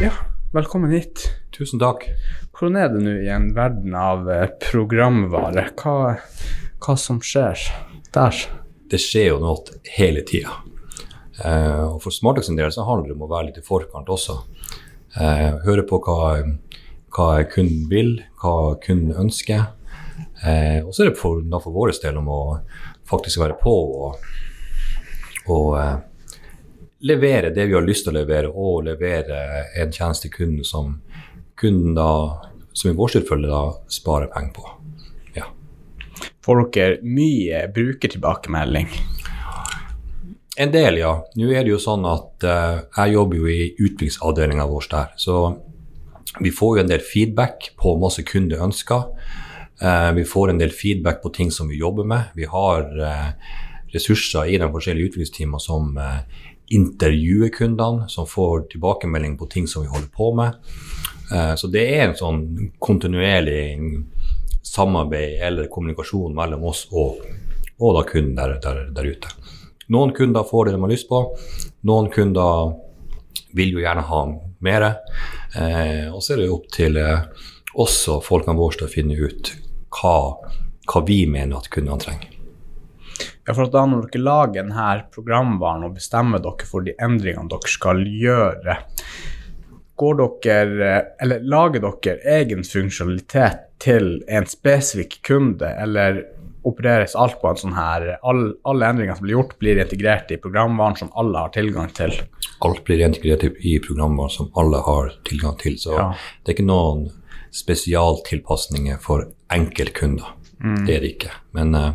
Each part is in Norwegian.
Ja, velkommen hit. Tusen takk. Hvordan er det nå i en verden av eh, programvare? Hva, hva som skjer der? Det skjer jo noe hele tida. Eh, og for Smartex sin del så handler det om å være litt i forkant også. Eh, høre på hva, hva kunden vil, hva kunden ønsker. Eh, og så er det for, for vår del om å faktisk være på og, og eh, levere det vi har lyst til å levere, og levere en tjeneste til kunden som kunden da, som i vår tilfelle da sparer penger på. Ja. Får dere mye brukertilbakemelding? En del, ja. Nå er det jo sånn at uh, jeg jobber jo i utviklingsavdelinga vår der. Så vi får jo en del feedback på masse kundeønsker. Uh, vi får en del feedback på ting som vi jobber med. Vi har uh, ressurser i de forskjellige utviklingsteamene som eh, intervjuer kundene, som får tilbakemelding på ting som vi holder på med. Eh, så det er en sånn kontinuerlig samarbeid eller kommunikasjon mellom oss og, og da kunden der, der, der ute. Noen kunder får det de har lyst på, noen kunder vil jo gjerne ha mer. Eh, og så er det opp til også oss og folkene våre til å finne ut hva, hva vi mener at kundene trenger. Ja, for da når dere lager denne programvaren og bestemmer dere for de endringene dere skal gjøre, går dere, eller lager dere egen funksjonalitet til en spesifikk kunde, eller opereres alt på en sånn her all, Alle endringer som blir gjort, blir integrert i programvaren som alle har tilgang til? Alt blir integrert i programvaren som alle har tilgang til. Så Ja. det er ikke noen spesialtilpasninger for enkeltkunder. Mm. Det er det ikke. Men eh,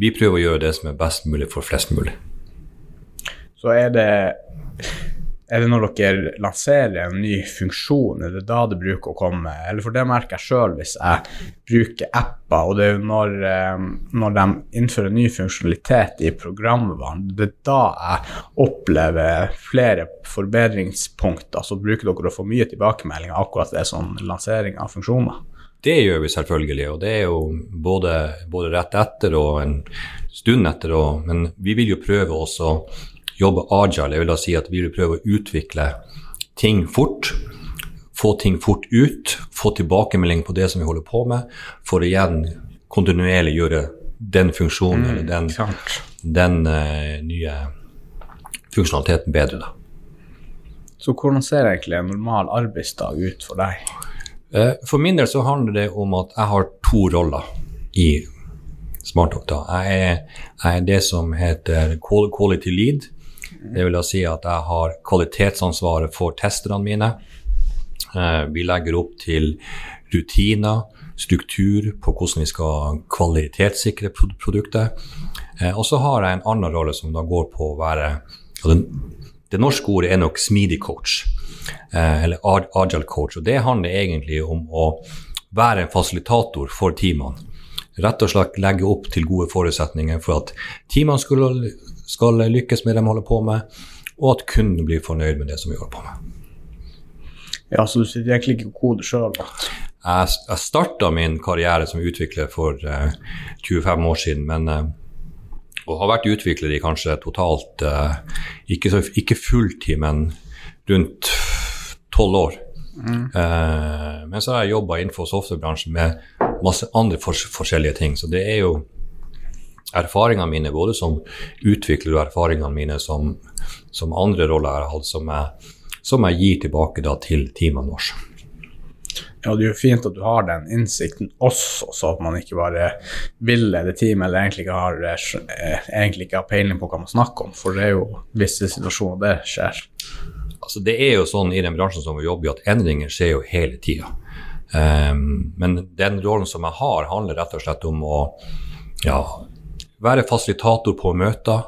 vi prøver å gjøre det som er best mulig for flest mulig. Så er det er det når dere lanserer en ny funksjon, er det da det bruker å komme? Eller for det merker jeg sjøl hvis jeg bruker apper, og det er jo når, eh, når de innfører ny funksjonalitet i programvaren, det er da jeg opplever flere forbedringspunkter. Så bruker dere å få mye tilbakemeldinger akkurat er sånn lansering av funksjoner. Det gjør vi selvfølgelig, og det er jo både, både rett etter og en stund etter. Og, men vi vil jo prøve også å jobbe agile. Jeg vil da si at vi vil prøve å utvikle ting fort. Få ting fort ut, få tilbakemelding på det som vi holder på med, for igjen kontinuerlig gjøre den funksjonen eller den, den uh, nye funksjonaliteten bedre. da. Så hvordan ser egentlig en normal arbeidsdag ut for deg? Eh, For min del så handler det om at jeg har to roller i SmartTalk. Jeg er, jeg er det som heter quality lead. Det vil si at jeg har kvalitetsansvaret for testerne mine. Eh, Vi legger opp til rutiner, struktur på hvordan vi skal kvalitetssikre pro- produktet. Eh, Og så har jeg en annen rolle som da går på å være den, Det norske ordet er nok smidig coach, eh, eller agile coach. og Det handler egentlig om å være en fasilitator for teamene. Rett og slett legge opp til gode forutsetninger for at teamene skal, skal lykkes med det de holder på med, og at kunden blir fornøyd med det som vi holder på med. Ja, så du sitter egentlig ikke på koder sjøl? Jeg, jeg starta min karriere som utvikler for uh, 25 år siden, men eh, og har vært utvikler i kanskje totalt eh, ikke, så, ikke fulltid, men rundt tolv år. Eh, men så har jeg jobba innenfor softwarebransjen med masse andre fors forskjellige ting. Så det er jo erfaringene mine både som utvikler og erfaringene mine som, som andre roller jeg har hatt, som jeg, som jeg gir tilbake da til teamene våre. Ja, det er jo fint at du har den innsikten også, så at man ikke bare vil eller team, eller egentlig ikke har, eh, eh, egentlig ikke har peiling på hva man snakker om. For det er jo visse situasjoner det skjer. Altså, det er jo sånn i den bransjen som vi jobber i, at endringer skjer jo hele tida. Um, men den rollen som jeg har, handler rett og slett om å ja, være fasilitator på møter.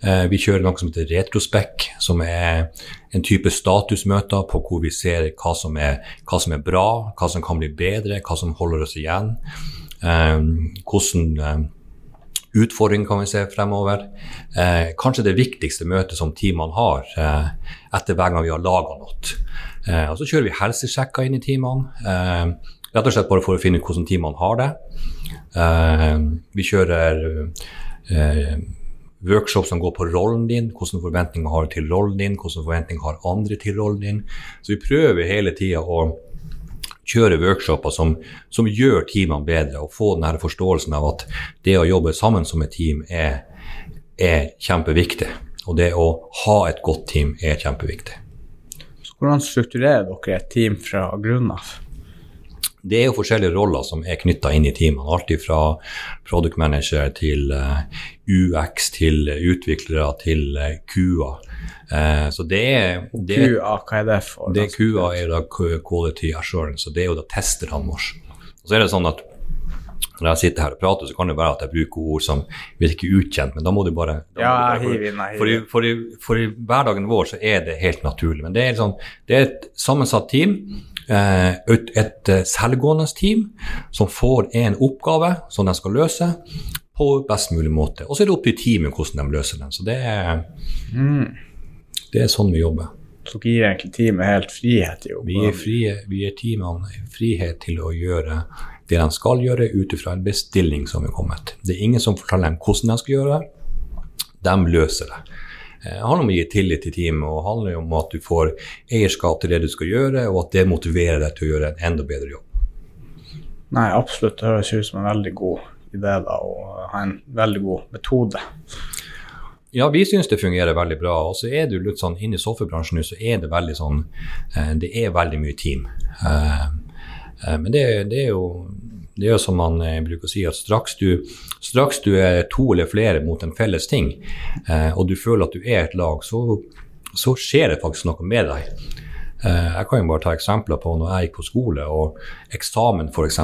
Eh, vi kjører noe som heter retrospec, som er en type statusmøter på hvor vi ser hva som, er, hva som er bra, hva som kan bli bedre, hva som holder oss igjen. Um, hvordan utfordringer kan vi se fremover. Eh, kanskje det viktigste møtet som teamene har eh, etter hver gang vi har laga noe. Eh, og så kjører vi helsesjekker inn i teamene. Eh, rett og slett bare for å finne ut hvordan teamene har det. Eh, vi kjører eh, workshop som går på rollen din, hvilke forventninger har du til rollen din, hvilke forventninger har andre til rollen din. Så vi prøver hele tida å kjøre workshoper som, som, gjør teamene bedre, og få denne forståelsen av at det å jobbe sammen som et team er, er kjempeviktig. Og det å ha et godt team er kjempeviktig. Så hvordan strukturerer dere et team fra grunnen av? Det er jo forskjellige roller som er knytta inn i teamene. Alt fra product manager til eh, UX, til utviklere, til QA. Uh, så det er, det QA, hva er det for? Det QA er da Quality Assurance, og det er jo da testerne våre. Så er det sånn at når jeg sitter her og prater, så kan det være at jeg bruker ord som virker ukjent, men da må du bare Ja, hiv inn, For, i, for, i, for i hverdagen vår så er det helt naturlig. Men det er, sånn, det er et sammensatt team Eh, et, et eh, selvgående team som får en oppgave som de skal løse på best mulig måte. Og så er det opp til teamet hvordan de løser den. Så det er, mm. det er sånn vi jobber. Så dere gir egentlig teamet helt frihet i Vi gir, frie, vi gir teamene frihet til å gjøre det de skal gjøre ut ifra en bestilling som er kommet. Det er ingen som forteller dem hvordan de skal gjøre det. De løser det. Det eh, handler om å gi tillit til teamet og handler om at du får eierskap til det du skal gjøre, og at det motiverer deg til å gjøre en enda bedre jobb. Nei, absolutt. Det høres ut som en veldig god idé da, og ha en veldig god metode. Ja, vi syns det fungerer veldig bra. Og så er du litt sånn inne i softwarebransjen nå, så er det veldig sånn eh, Det er veldig mye team. Eh, men det, det er jo det er som man eh, bruker å si, at straks du, straks du, er to eller flere mot en felles ting, eh, og du føler at du er et lag, så, så skjer det faktisk noe med deg. Jeg kan jo bare ta eksempler på når jeg gikk på skole og eksamen f.eks.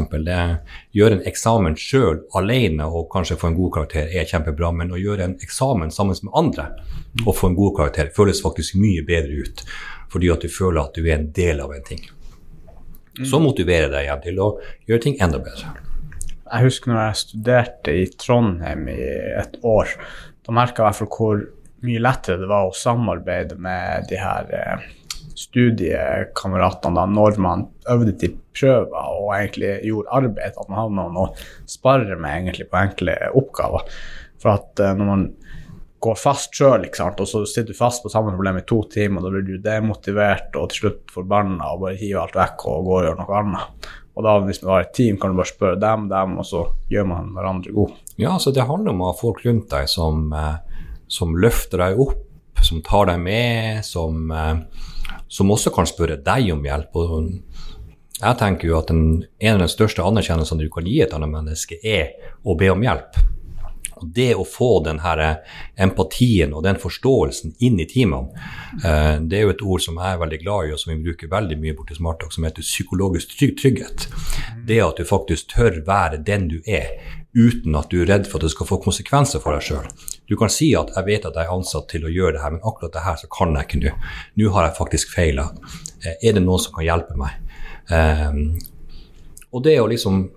Gjøre en eksamen sjøl alene og kanskje få en god karakter er kjempebra, men å gjøre en eksamen sammen med andre og få en god karakter føles faktisk mye bedre ut. Fordi at du føler at du er en del av en ting som motiverer deg igjen til å gjøre ting enda bedre. Jeg husker når jeg studerte i Trondheim i et år. Da merka jeg fall hvor mye lettere det var å samarbeide med de her eh, studiekameratene da, når man øvde til prøver og egentlig gjorde arbeid. At man hadde noen å spare med egentlig på enkle oppgaver. For at uh, når man går fast sjøl, og så sitter du fast på samme problem i to timer, og da blir du demotivert og til slutt forbanna og bare hiver alt vekk og går og gjør noe annet. Og da hvis du har et team, kan du bare spørre dem, dem, og så gjør man hverandre god. Ja, så det handler om å ha folk rundt deg som, eh, som løfter deg opp, som tar deg med, som, eh, som også kan spørre deg om hjelp. Og jeg tenker jo at den, en av de største anerkjennelsene du kan gi et annet menneske, er å be om hjelp. Og det å få den her empatien og den forståelsen inn i teamene, eh, det er jo et ord som jeg er veldig glad i, og som vi bruker veldig mye borti Smarttalk, som heter psykologisk trygghet. Det at du faktisk tør være den du er, uten at du er redd for at det skal få konsekvenser for deg sjøl. Du kan si at 'jeg vet at jeg er ansatt til å gjøre det her, men akkurat det her så kan jeg ikke nå. Nå har jeg faktisk feila. Eh, er det noen som kan hjelpe meg? Og det å liksom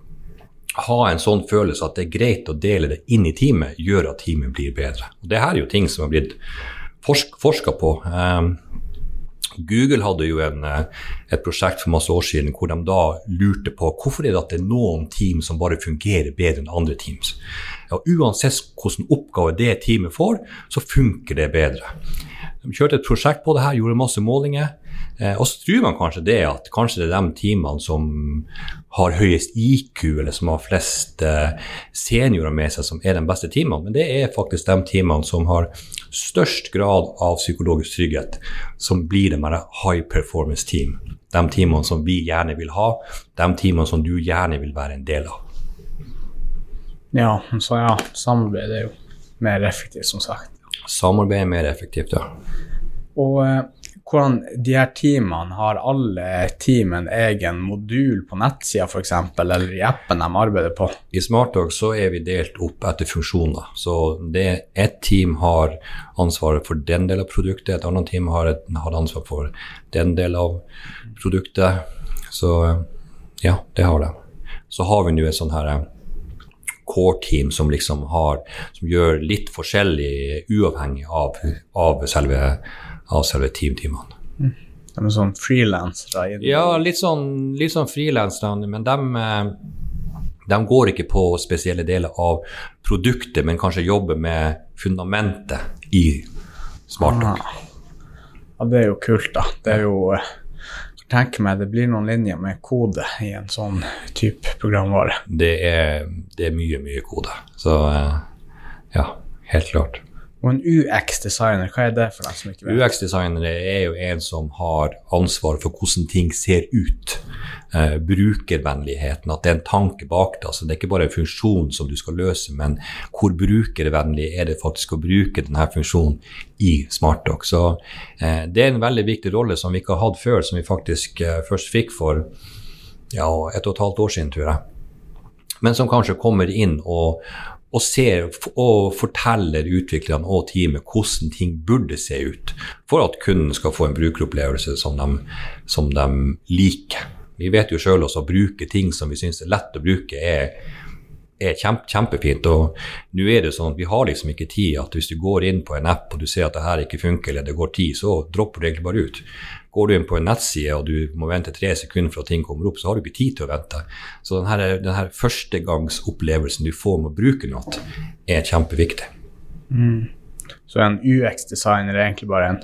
ha en sånn følelse at det er greit å dele det inn i teamet, gjør at teamet blir bedre. Og det her er jo ting som har blitt forsk forska på. Um, Google hadde jo en, eh, et prosjekt for masse år siden hvor de da lurte på hvorfor er det at det er noen team som bare fungerer bedre enn andre teams. Ja, uansett hvilken oppgave det teamet får, så funker det bedre. De kjørte et prosjekt på det her, gjorde masse målinger. Eh, og så tror man kanskje det at kanskje det er de teamene som har høyest IQ, eller som har flest eh, seniorer med seg, som er de beste teamene. Men det er faktisk de teamene som har størst grad av psykologisk trygghet, som blir de high performance team. De teamene som vi gjerne vil ha, de teamene som du gjerne vil være en del av. Ja, så ja, samarbeid er jo mer effektivt, som sagt. Samarbeid er mer effektivt, ja. Og eh, hvordan de her teamene har alle team en egen modul på nettsida f.eks., eller i appen de arbeider på? I SmartDog så er vi delt opp etter funksjoner. Så det ett team har ansvaret for den delen av produktet, et annet team har, et, har ansvar for den delen av produktet. Så ja, det har de. Så har vi nå et sånn her core-team som liksom har Som gjør litt forskjellig uavhengig av, av selve av selve teamtimene. Mm. De er sånn frilansere? Ja, litt sånn, litt sånn frilansere, men de, De går ikke på spesielle deler av produktet, men kanskje jobber med fundamentet i SmartDock. Ah. Ja, det er jo kult, da. Det er jo tenk tenker meg det blir noen linjer med kode i en sånn type programvare. Det er, det er mye, mye kode. Så eh, ja, helt klart. Og en UX-designer, hva er det for deg som ikke vet? UX-designere er jo en som har ansvar for hvordan ting ser ut. Eh, brukervennligheten, at det er en tanke bak det. Altså, det er ikke bare en funksjon som du skal løse, men hvor brukervennlig er det faktisk å bruke denne funksjonen i SmartDoc. Så eh, det er en veldig viktig rolle som vi ikke har hatt før, som vi faktisk eh, først fikk for ja, et og et halvt år siden, tror jeg. Men som kanskje kommer inn og, og ser og forteller utviklerne og teamet hvordan ting burde se ut for at kunden skal få en brukeropplevelse som de, som de liker. Vi vet jo sjøl også å bruke ting som vi syns er lett å bruke, er, er kjempe, kjempefint. Og nå er det sånn at vi har liksom ikke tid at hvis du går inn på en app og du ser at det her ikke funker, eller det går tid, så dropper du egentlig bare ut. Går du inn på en nettside og du må vente tre sekunder for at ting kommer opp, så har du ikke tid til å vente. Så denne, denne førstegangsopplevelsen du får med å bruke noe, er kjempeviktig. Mm. Så en UX-designer er egentlig bare en,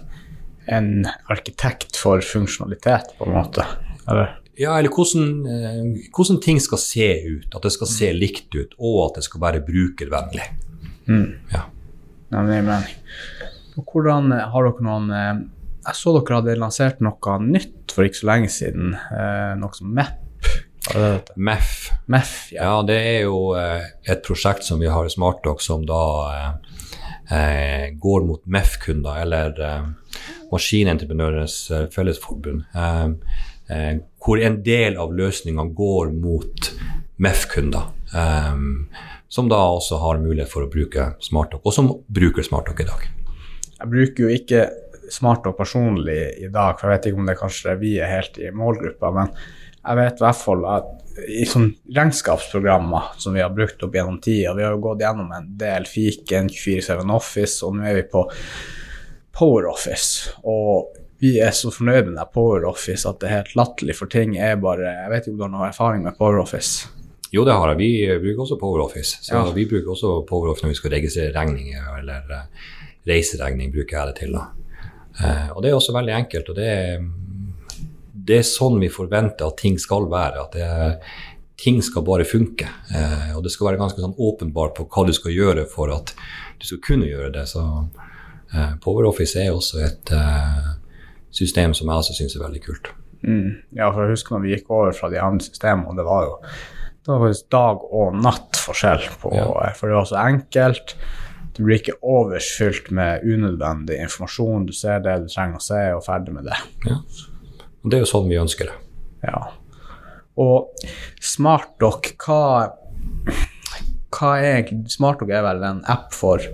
en, arkitekt for funksjonalitet, på en måte? Eller? Ja, eller hvordan, eh, hvordan, ting skal se ut. At det skal se likt ut, og at det skal være brukervennlig. Mm. Ja. Nei, men, men. Hvordan har dere noen eh, jeg så dere hadde lansert noe nytt for ikke så lenge siden. Eh, noe som MEP. MEF. MEF ja. ja. det er jo eh, et prosjekt som vi har i SmartDoc som da eh, eh går mot MEF-kunder, eller eh, Maskinentreprenørenes eh, Fellesforbund. hvor en del av løsninga går mot MEF-kunder. som da også har mulighet for å bruke SmartDoc, og som bruker SmartDoc i dag. Jeg bruker jo ikke smart og personlig i dag, for jeg vet ikke om det kanskje vi er helt i målgruppa, men jeg vet i hvert fall at i sånn regnskapsprogrammer som vi har brukt opp gjennom tida Vi har jo gått gjennom en del fiken, 247 Office, og nå er vi på Power Office. Og vi er så fornøyd med Power Office at det er helt latterlig, for ting er bare Jeg vet ikke om du har noe erfaring med Power Office? Jo, det har jeg. Vi bruker også Power Office. Så ja. vi bruker også Power Office når vi skal registrere regninger, eller uh, reiseregning bruker jeg det til. da. Eh, og det er også veldig enkelt. og det er, det er sånn vi forventer at ting skal være. at det, ting skal bare funke. Eh, og det skal være ganske sånn åpenbart på hva du skal gjøre for at du skal kunne gjøre det. Så eh, PowerOffice er også et eh, system som jeg også syns er veldig kult. Mm. Ja, for jeg husker når vi gikk over fra de andre systemene, det var jo det var faktisk dag og natt forskjell på ja. For det var så enkelt. Du blir ikke overfylt med unødvendig informasjon. Du ser det du trenger å se, og ferdig med det. Ja. Og det er jo sånn vi ønsker det. Ja. Og SmartDoc, hva, hva er SmartDoc er vel en app for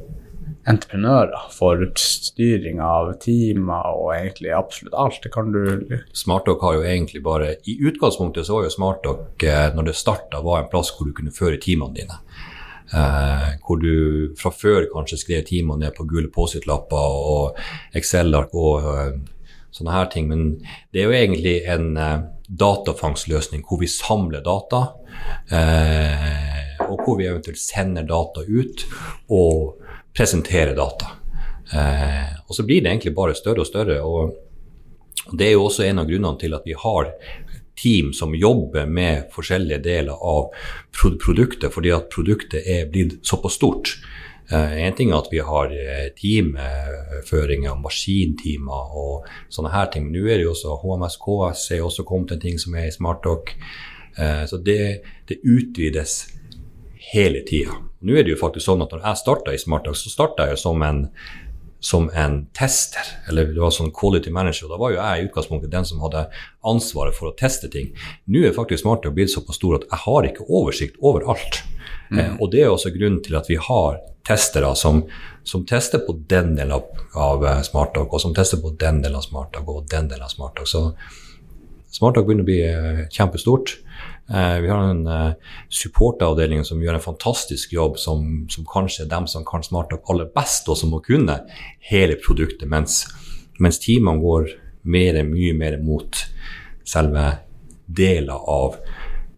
entreprenører, for styring av teamer og egentlig absolutt alt. Det kan du SmartDoc har jo egentlig bare I utgangspunktet så var jo SmartDoc, eh, når det starta, var en plass hvor du kunne føre teamene dine. Eh, hvor du fra før kanskje skrev timene ned på gule Post-It-lapper og Excel-ark og uh, sånne her ting. Men det er jo egentlig en uh, datafangsløsning hvor vi samler data, uh, og hvor vi eventuelt sender data ut og presenterer data. og så blir det egentlig bare større og større. og det er jo også en av grunnene til at vi har team som jobber med forskjellige deler av produktet, fordi at produktet er blitt såpass stort. Én en ting er at vi har uh, teamføringer, maskintimer og sånne her ting. Men nå er det jo også HMS KS er også kommet en ting som er i SmartDoc. Uh, så det, det, utvides hele tida. Nå er det jo faktisk sånn at når jeg starta i SmartDoc, så starta jeg som en som en tester, eller det var sånn quality manager. Da var jo jeg i utgangspunktet den som hadde ansvaret for å teste ting. Nå er faktisk Smarter blitt såpass stor at jeg har ikke oversikt over alt. Mm. Eh, og det er også grunnen til at vi har testere som, som tester på den delen av, av eh, SmartDog, og som tester på den delen av SmartDog og den delen av SmartDog. Så SmartDog begynner å bli eh, kjempestort. Eh, vi har en supporteravdeling supportavdeling som gjør en fantastisk jobb, som, som kanskje er dem som kan SmartTalk aller best, og som må kunne hele produktet, mens, mens teamene går mer, mye mer mot selve deler av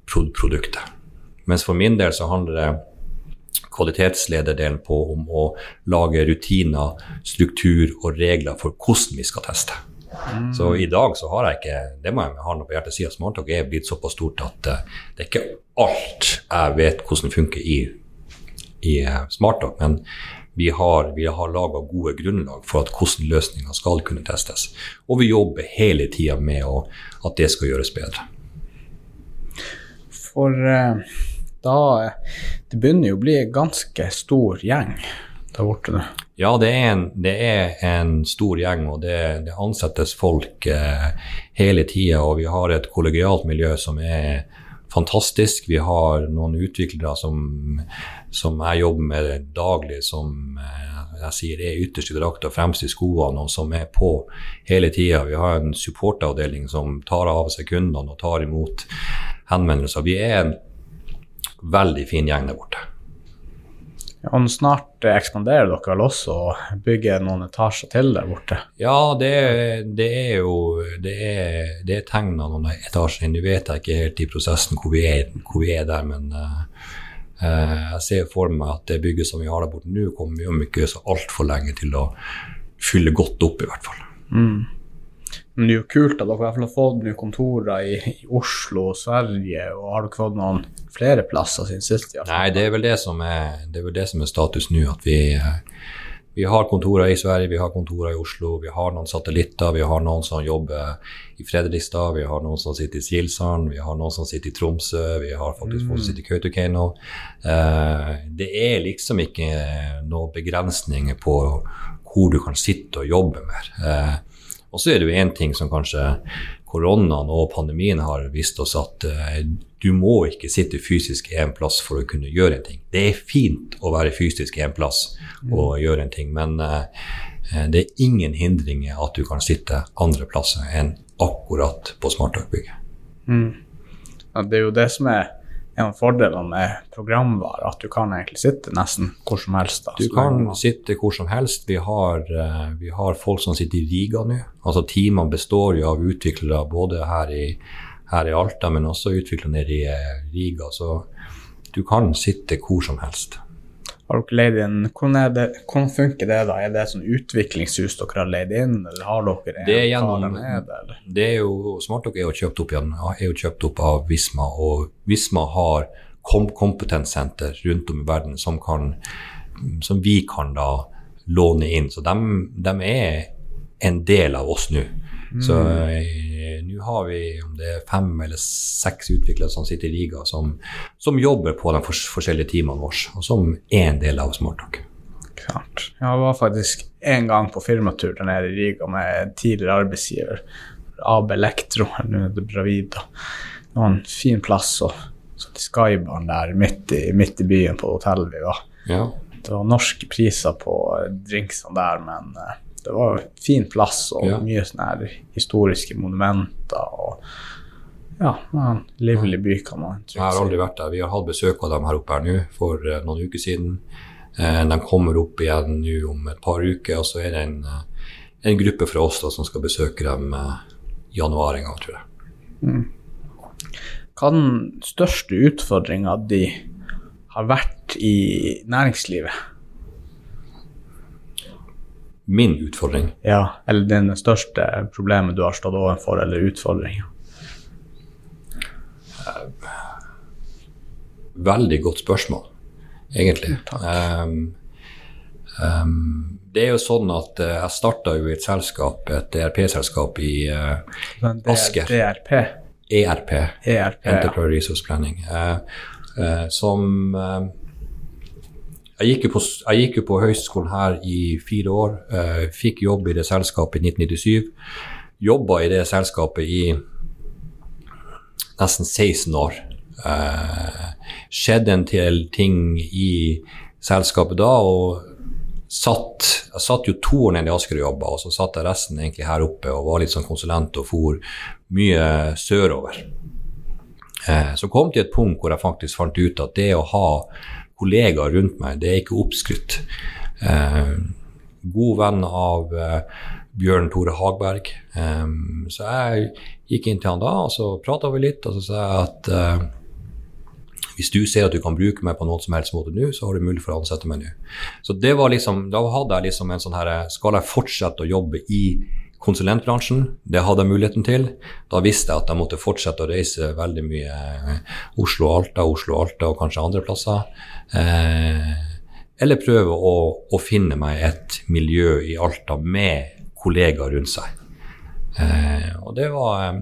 produktet. Mens for min del så handler det kvalitetslederdelen på om å lage rutiner, struktur og regler for hvordan vi skal teste. Mm. Så i dag så har jeg ikke Det må jeg ha noe på hjertet si at Smarttalk er blitt såpass stort at uh, det er ikke alt jeg vet hvordan funker i, i uh, Smarttalk, men vi har, vi har laga gode grunnlag for at hvordan løsninger skal kunne testes. Og vi jobber hele tida med å, at det skal gjøres bedre. For uh da Det begynner jo å bli en ganske stor gjeng der borte nå. Ja, det er, en, det er en, stor gjeng, og det, det ansettes folk eh, hele tida. Og vi har et kollegialt miljø som er fantastisk. Vi har noen utviklere som, som jeg jobber med daglig, som eh, jeg sier er ytterst i drakt og fremst i skoene, og som er på hele tida. Vi har en supportavdeling som tar av seg kundene og tar imot henvendelser. Vi er en veldig fin gjeng der borte. Og snart ekspanderer dere vel også og bygger noen etasjer til der borte? Ja, det, det er jo det er, det er tegn av noen etasjer. Nå vet jeg ikke helt i prosessen hvor vi er, hvor vi er der, men uh, jeg ser for meg at det bygget som vi har der borte nå, kommer vi om ikke så altfor lenge til å fylle godt opp, i hvert fall. Mm. Men det er jo kult at dere i hvert fall har fått kontorer i, i, Oslo og Sverige. og Har dere fått noen flere plasser siden sist? Nei, det er vel det som er, det er, det som er status nå. at vi, vi har kontorer i Sverige, vi har kontorer i Oslo, vi har noen satellitter. Vi har noen som jobber i Fredrikstad, vi har noen som sitter i Silsand, vi har noen som sitter i Tromsø, vi har faktisk folk som sitter i Kautokeino. Eh, det er liksom ikke noen begrensninger på hvor du kan sitte og jobbe mer. Eh, og så er det jo én ting som kanskje koronaen og pandemien har vist oss, at uh, du må ikke sitte fysisk i én plass for å kunne gjøre en ting. Det er fint å være fysisk i én plass og mm. gjøre en ting, men uh, det er ingen hindringer at du kan sitte andre plasser enn akkurat på Smarttalk-bygget. Mm. Ja, det er jo det som er en av fordelene med programvare, at du kan egentlig sitte nesten hvor som helst. Da, du kan sitte hvor som helst. Vi har, uh, vi har folk som sitter i Riga nå. Altså Teamene består jo av utviklere både her i, her i Alta, men også utviklere nede i uh, Riga. Så du kan sitte hvor som helst. Har dere leid inn, hvordan, det, hvordan, funker det? da? Er det et sånn utviklingshus dere har leid inn, eller har dere en det er gjennom, nede? Det er jo, Smartdog er jo kjøpt opp igjen, er jo kjøpt opp av Visma, og Visma har kom kompetenssenter rundt om i verden som, kan, som vi kan da låne inn. Så de, de er en del av oss nå. Så uh, nå har vi om det er fem eller seks utviklere som sitter i Riga, som, som jobber på de forskjellige teamene våre, og som er en del av Smarttalk. Klart. Jeg var faktisk en gang på firmatur der nede i Riga med tidligere arbeidsgiver. AB Elektro, nå er det Bravida. Det var en fin plass. og satt i Skybarn der midt i, midt i, byen på hotellet vi var. Ja. Det var norske priser på drinksene der, men uh, det var en fin plass og ja. mye sånne her historiske monumenter. og ja, en livlig by, kan man trygt si. Jeg har aldri vært der. Vi har hatt besøk av dem her oppe her nå for uh, noen uker siden. Uh, de kommer opp igjen nå om et par uker, og så er det en, uh, en gruppe fra oss da, som skal besøke dem i januar en gang, tror jeg. Mm. Hva den største utfordringa de har vært i næringslivet? Min utfordring? Ja, eller den største problemet du har stått overfor, eller utfordringa? Veldig godt spørsmål, egentlig. Um, um, det er jo sånn at uh, jeg starta jo i et selskap, et DRP-selskap i uh, Asker. DRP? ERP. ERP Enterprise ja. Resource Planning. Uh, som jeg gikk, på, jeg gikk, jo på, høyskolen her i fire år. Eh, fikk jobb i det selskapet i 1997. Jobba i det selskapet i nesten 16 år. Eh, skjedde en del ting i selskapet da, og satt, jeg satt jo to år nede i Asker og jobba, og så satt jeg resten egentlig her oppe og var litt sånn konsulent og for mye sørover. Eh, så kom til et punkt hvor jeg faktisk fant ut at det å ha kollegaer rundt meg. Det er ikke oppskrytt. Eh, god venn av eh, Bjørn Tore Hagberg. Eh, så jeg gikk inn til han da, og så prata vi litt, og så sa jeg at eh, hvis du ser at du kan bruke meg på noen som helst måte nå, så har du mulighet for å ansette meg nå. Så det var liksom, Da hadde jeg liksom en sånn her Skal jeg fortsette å jobbe i konsulentbransjen? Det hadde jeg muligheten til. Da visste jeg at jeg måtte fortsette å reise veldig mye Oslo-Alta, Oslo-Alta og kanskje andre plasser. Eh, eller prøve å, å, finne meg et miljø i Alta med kollegaer rundt seg. Eh, og det var eh,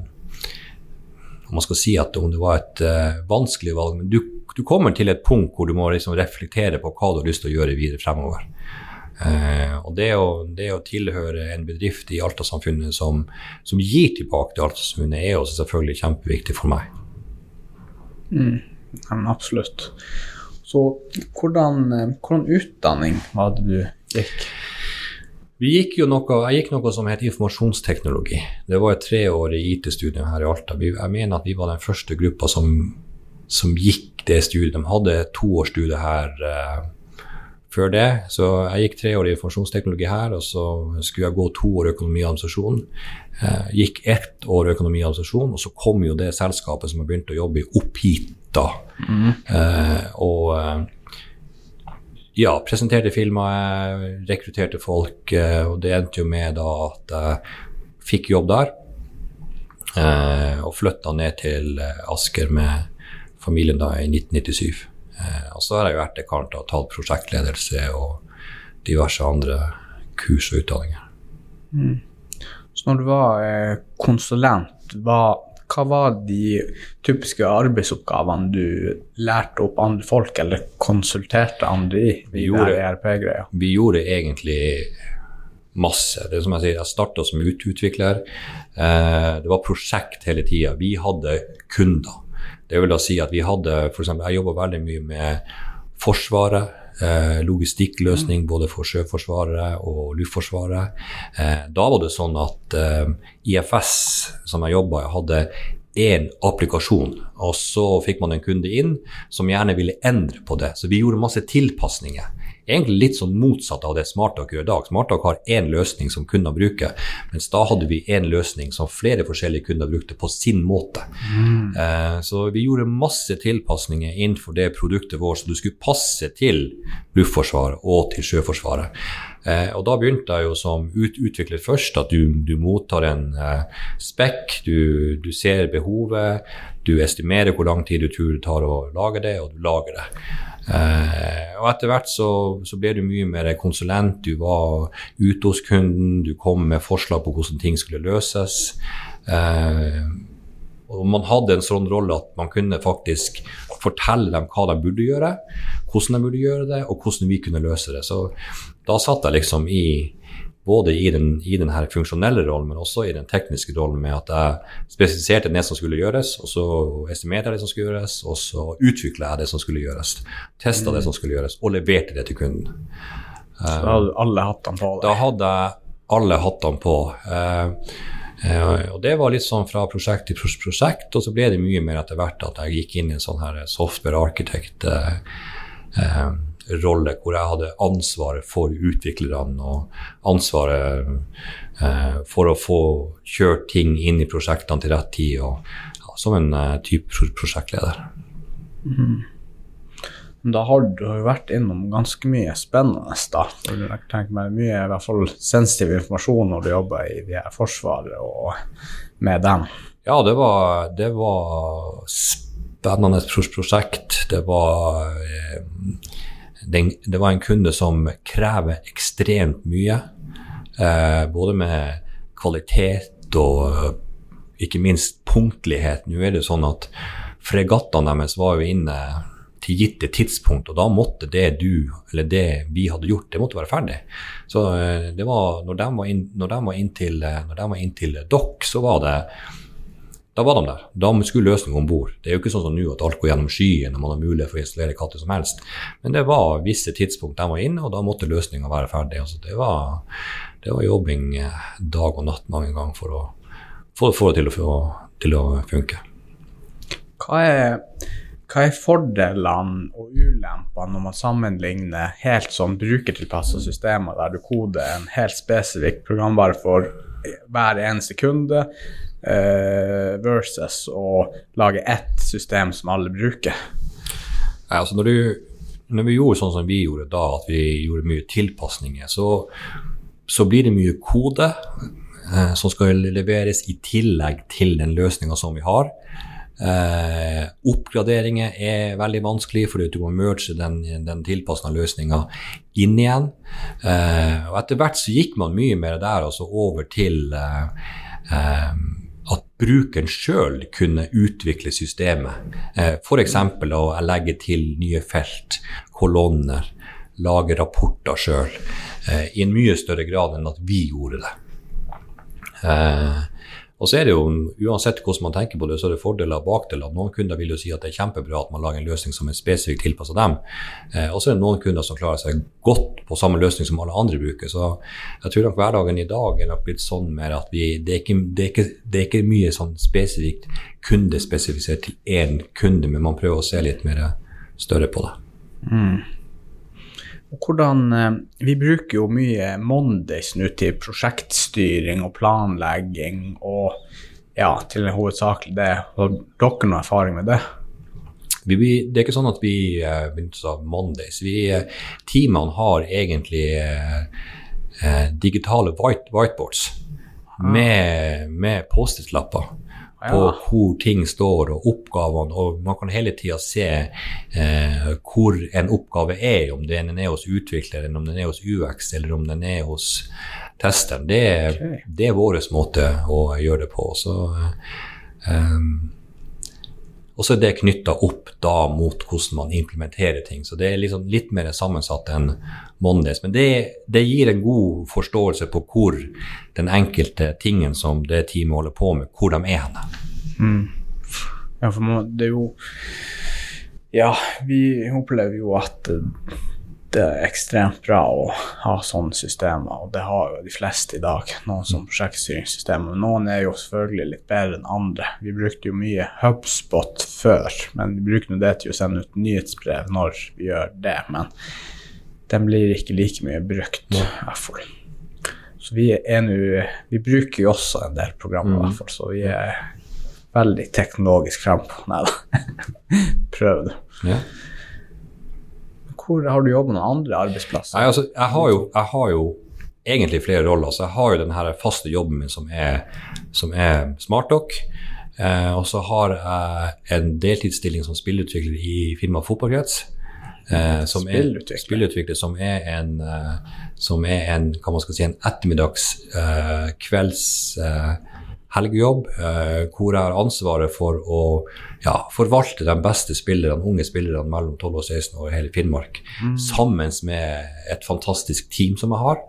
om man skal si at om det var et vanskelig valg, men du, du, kommer til et punkt hvor du må liksom reflektere på hva du har lyst til å gjøre videre fremover. Uh, og det å, det å, tilhøre en bedrift i Alta-samfunnet som, som, gir tilbake til Alta-samfunnet, er også selvfølgelig kjempeviktig for meg. Mm, absolutt. Så hvordan, eh, hvordan utdanning var det du gikk? Gikk noe, jeg gikk noe som het informasjonsteknologi. Det var et treårig IT-studium her i Alta. Jeg mener at vi var den første gruppa som, som gikk det studiet. De hadde et toårsstudie her uh, før det. Så jeg gikk tre år i informasjonsteknologi her, og så skulle jeg gå to år økonomi og administrasjon. Eh, gikk ett år økonomi og administrasjon, og så kom jo det selskapet som jeg begynte å jobbe i, opp hit da. Mm. Eh, og ja, presenterte filmer, rekrutterte folk, eh, og det endte jo med da at jeg fikk jobb der. Eh, og flytta ned til eh, Asker med familien da i 1997. Og så har jeg vært dekant og tatt prosjektledelse og diverse andre kurs og utdanninger. Mm. Så når du var konsulent, hva hva var de typiske arbeidsoppgavene du lærte opp andre folk, eller konsulterte andre i? Vi gjorde, ERP-greia? Vi gjorde egentlig masse. Det er som Jeg sier, jeg starta som utvikler. Eh, det var prosjekt hele tida. Vi hadde kunder. Det vil da si at vi hadde eksempel, Jeg jobba veldig mye med Forsvaret. Eh, logistikkløsning både for Sjøforsvaret og Luftforsvaret. Eh, da var det sånn at eh, IFS, som jeg jobba i, hadde én applikasjon, og så fikk man en kunde inn som gjerne ville endre på det. Så vi gjorde masse tilpasninger egentlig litt sånn motsatt av det Smarttalk gjør i dag. Smarttalk har én løsning som kunder bruker, mens da hadde vi én løsning som flere forskjellige kunder brukte på sin måte. Mm. Eh, så vi gjorde masse tilpasninger innenfor det produktet vårt, så du skulle passe til Luftforsvaret og til Sjøforsvaret. Eh, og da begynte jeg jo som ut utvikler først, at du, du mottar en eh, spekk, du, du, ser behovet, du estimerer hvor lang tid du tror det tar å lage det, og du lager det. Eh, og etter hvert så, så, ble du mye mer konsulent. Du var ute hos kunden, du kom med forslag på hvordan ting skulle løses. Eh, og man hadde en sånn rolle at man kunne faktisk fortelle dem hva de burde gjøre, hvordan de burde gjøre det, og hvordan vi kunne løse det. Så da satt jeg liksom i både i den, i den her funksjonelle rollen, men også i den tekniske rollen med at jeg spesifiserte det som skulle gjøres, og så estimerte jeg det som skulle gjøres, og så utvikla jeg det som skulle gjøres. Testa mm. det som skulle gjøres, og leverte det til kunden. Så da hadde du alle hattene på? Deg. Da hadde jeg alle hattene på. Uh, uh, og det var litt sånn fra prosjekt til prosjekt, og så ble det mye mer etter hvert at jeg gikk inn i en sånn her software architect. Uh, rolle hvor jeg hadde ansvaret for utviklerne og ansvaret eh, for å få kjørt ting inn i prosjektene til rett tid, og, ja, som en eh, type prosjektleder. Mm. Da har du jo vært innom ganske mye spennende. da. Jeg tenker meg Mye i hvert fall sensitiv informasjon når du jobber i de her Forsvaret og med dem. Ja, det var, det var spennende prosjekt. Det var eh, den, det var en kunde som krever ekstremt mye. Eh, både med kvalitet og eh, ikke minst punktlighet. Nå er det sånn at fregattene deres var jo inne til gitte tidspunkt, og da måtte det du, eller det vi hadde gjort, det måtte være ferdig. Så eh, det var, når de var inn, var inn til, eh, inn dokk, så var det da var de der. Da skulle løsningen om bord. Det er jo ikke sånn som nå at alt går gjennom skyen og man har mulighet for å installere hva som helst. Men det var visse tidspunkt de var inne, og da måtte løsninga være ferdig. Altså det, var, det, var, jobbing eh, dag og natt mange ganger for å få det til å, til å funke. Hva er, hva er fordelene og ulempene når man sammenligner helt sånn brukertilpassa systemer, der du koder en helt spesifikk programvare for hver eneste kunde? Uh, versus å lage ett system som alle bruker. altså når, du, når vi gjorde sånn som vi gjorde da, at vi gjorde mye tilpasninger, så, så blir det mye kode eh, som skal leveres i tillegg til den løsninga som vi har. Eh, oppgraderinger er veldig vanskelig, fordi du må merge den, den tilpassa løsninga inn igjen. Eh, og etter hvert så gikk man mye mer der, altså over til eh, eh brukeren sjøl kunne utvikle systemet. Eh, F.eks. å legge til nye felt, kolonner, lage rapporter sjøl. Eh, I en mye større grad enn at vi gjorde det. Og så er det jo, Uansett hvordan man tenker på det, så er det fordeler og bakdeler. Noen kunder vil jo si at det er kjempebra at man lager en løsning som er spesifikt tilpassa dem. Eh, og så er det noen kunder som klarer seg godt på samme løsning som alle andre bruker. Så jeg tror nok hverdagen i dag er nok blitt sånn mer at vi, det, er ikke, det, er ikke, det er ikke mye sånn spesifikt kundespesifisert til én kunde, men man prøver å se litt mer større på det. Mm. Hvordan, eh, Vi bruker jo mye Mondays nå til prosjektstyring og planlegging og ja, til hovedsakelig det. Har dere noe erfaring med det? Vi, det er ikke sånn at vi benytter oss av Mondays. Vi, uh, teamene har egentlig uh, digitale white, whiteboards ah. med, med Post-It-lapper på hvor ting står og oppgavene, og man kan hele tida se eh, hvor en oppgave er, om den er hos utvikleren, om den er hos UX eller om den er hos testeren. Det, okay. det er vår måte å gjøre det på. Så, eh, og så er det knytta opp da mot hvordan man implementerer ting. Så det er liksom litt mer sammensatt enn Mondays. Men det, det, gir en god forståelse på hvor den enkelte tingen som det teamet holder på med, hvor de er henne. Mm. Ja, for det er jo Ja, vi opplever jo at det er ekstremt bra å ha sånne systemer, og det har jo de fleste i dag. Noen som prosjektstyringssystemer. Noen er jo selvfølgelig litt bedre enn andre. Vi brukte jo mye Hubspot før, men vi bruker nå det til å sende ut nyhetsbrev når vi gjør det. Men den blir ikke like mye brukt, i hvert fall. Så vi er nå Vi bruker jo også en del programmer, i hvert fall, så vi er veldig teknologisk frempå. Nei da, prøv det. Ja. Hvor har du jobba med andre arbeidsplasser? Nei, altså, jeg, har jo, jeg, har jo, egentlig flere roller. Så jeg har jo den her faste jobben min som er, som er SmartDoc. Eh, og så har jeg en deltidsstilling som spillutvikler i firmaet Fotballkrets. Eh, som spillutvikler. Er, spillutvikler. Som er en, eh, som er en, hva man skal si, en ettermiddags, eh, kvelds eh, helgejobb, eh, hvor jeg har ansvaret for å ja, forvalte de beste spillerne, unge spillerne mellom 12 og 16 år i hele Finnmark, mm. sammen med et fantastisk team som jeg har.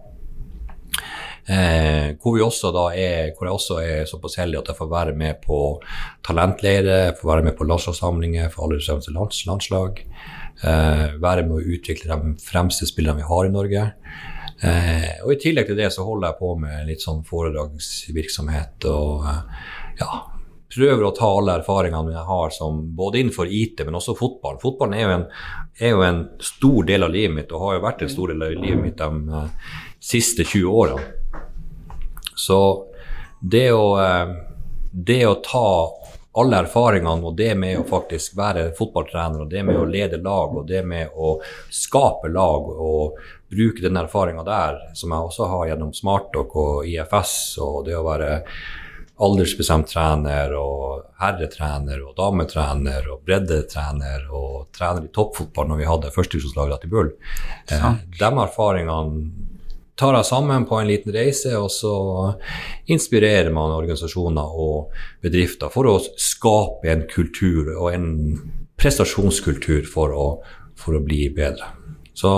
Eh, hvor, er, hvor, jeg også er såpass heldig at jeg får være med på talentleirer, får være med på landslagssamlinger for alle lands, landslag. Eh, være med å utvikle de fremste spillerne vi har i Norge. Eh, og I tillegg til det så holder jeg på med litt sånn foredragsvirksomhet og eh, ja, prøver å ta alle erfaringene jeg har som, både innenfor IT, men også fotball. Fotballen er jo, en, er jo en stor del av livet mitt og har jo vært en stor del av livet mitt de eh, siste 20 årene. Så det å, eh, det å ta alle erfaringene og det med å faktisk være fotballtrener og det med å lede lag og det med å skape lag og bruke den erfaringa der, som jeg også har gjennom SmartDoc og IFS, og det å være aldersbestemt trener og herretrener og dametrener og breddetrener og trener i toppfotball når vi hadde førstehuslaget til Bull. Eh, de erfaringene tar jeg sammen på en liten reise, og så inspirerer man organisasjoner og bedrifter for å skape en kultur og en prestasjonskultur for å, for å bli bedre. Så